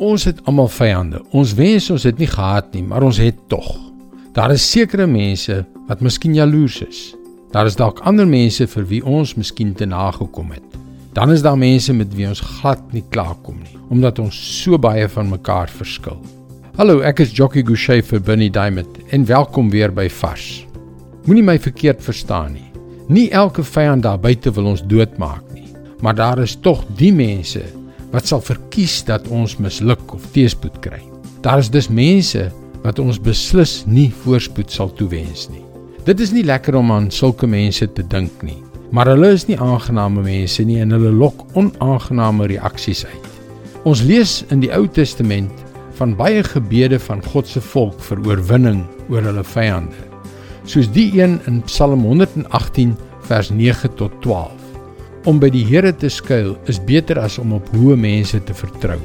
Ons het almal vyande. Ons wens ons het nie gehad nie, maar ons het tog. Daar is sekere mense wat miskien jaloers is. Daar is dalk ander mense vir wie ons miskien te nagekom het. Dan is daar mense met wie ons glad nie klaarkom nie, omdat ons so baie van mekaar verskil. Hallo, ek is Jockey Gouchee vir Bunny Diamond en welkom weer by Vars. Moenie my verkeerd verstaan nie. Nie elke vyand daar buite wil ons doodmaak nie, maar daar is tog die mense wat sal verkies dat ons misluk of teëspoed kry. Daar is dus mense wat ons beslis nie voorspoed sal toewens nie. Dit is nie lekker om aan sulke mense te dink nie, maar hulle is nie aangename mense nie en hulle lok onaangename reaksies uit. Ons lees in die Ou Testament van baie gebede van God se volk vir oorwinning oor hulle vyande. Soos die een in Psalm 118 vers 9 tot 12. Om by die Here te skuil is beter as om op hoë mense te vertrou.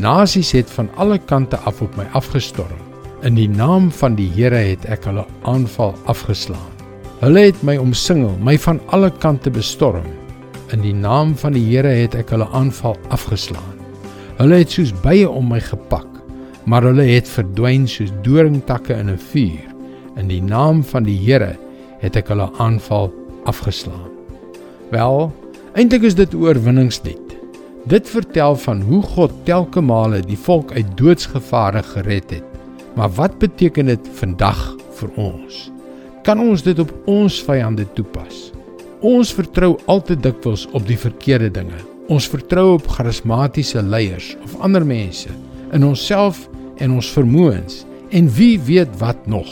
Nasies het van alle kante af op my afgestorm. In die naam van die Here het ek hulle aanval afgeslaan. Hulle het my omsingel, my van alle kante bestorm. In die naam van die Here het ek hulle aanval afgeslaan. Hulle het soos bye om my gepak, maar hulle het verdwyn soos doringtakke in 'n vuur. In die naam van die Here het ek hulle aanval afgeslaan. Wel, eintlik is dit oorwinningslied. Dit vertel van hoe God telke male die volk uit doodsgevare gered het Maar wat beteken dit vandag vir ons? Kan ons dit op ons vyande toepas? Ons vertrou al te dikwels op die verkeerde dinge. Ons vertrou op charismatiese leiers of ander mense in onsself en ons vermoëns en wie weet wat nog.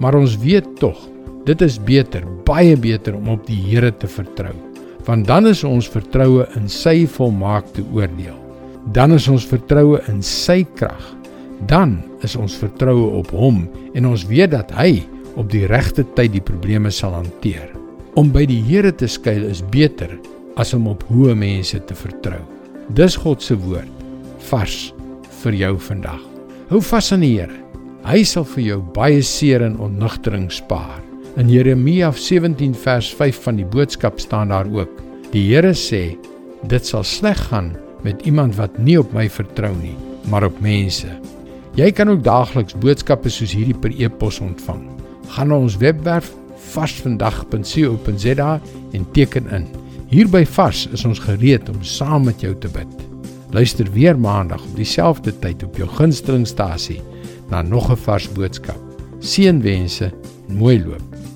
Maar ons weet tog, dit is beter, baie beter om op die Here te vertrou, want dan is ons vertroue in sy volmaakte oordeel. Dan is ons vertroue in sy krag dan is ons vertroue op hom en ons weet dat hy op die regte tyd die probleme sal hanteer. Om by die Here te skuil is beter as om op hoë mense te vertrou. Dis God se woord vars vir jou vandag. Hou vas aan die Here. Hy sal vir jou baie seer en onnugtering spaar. In Jeremia 17 vers 5 van die boodskap staan daar ook: Die Here sê, dit sal sleg gaan met iemand wat nie op my vertrou nie, maar op mense. Jy kan ook daagliks boodskappe soos hierdie per e-pos ontvang. Gaan na ons webwerf varsvandag.co.za en teken in. Hier by Vars is ons gereed om saam met jou te bid. Luister weer maandag op dieselfde tyd op jou gunstelingstasie na nog 'n vars boodskap. Seënwense en mooi loop.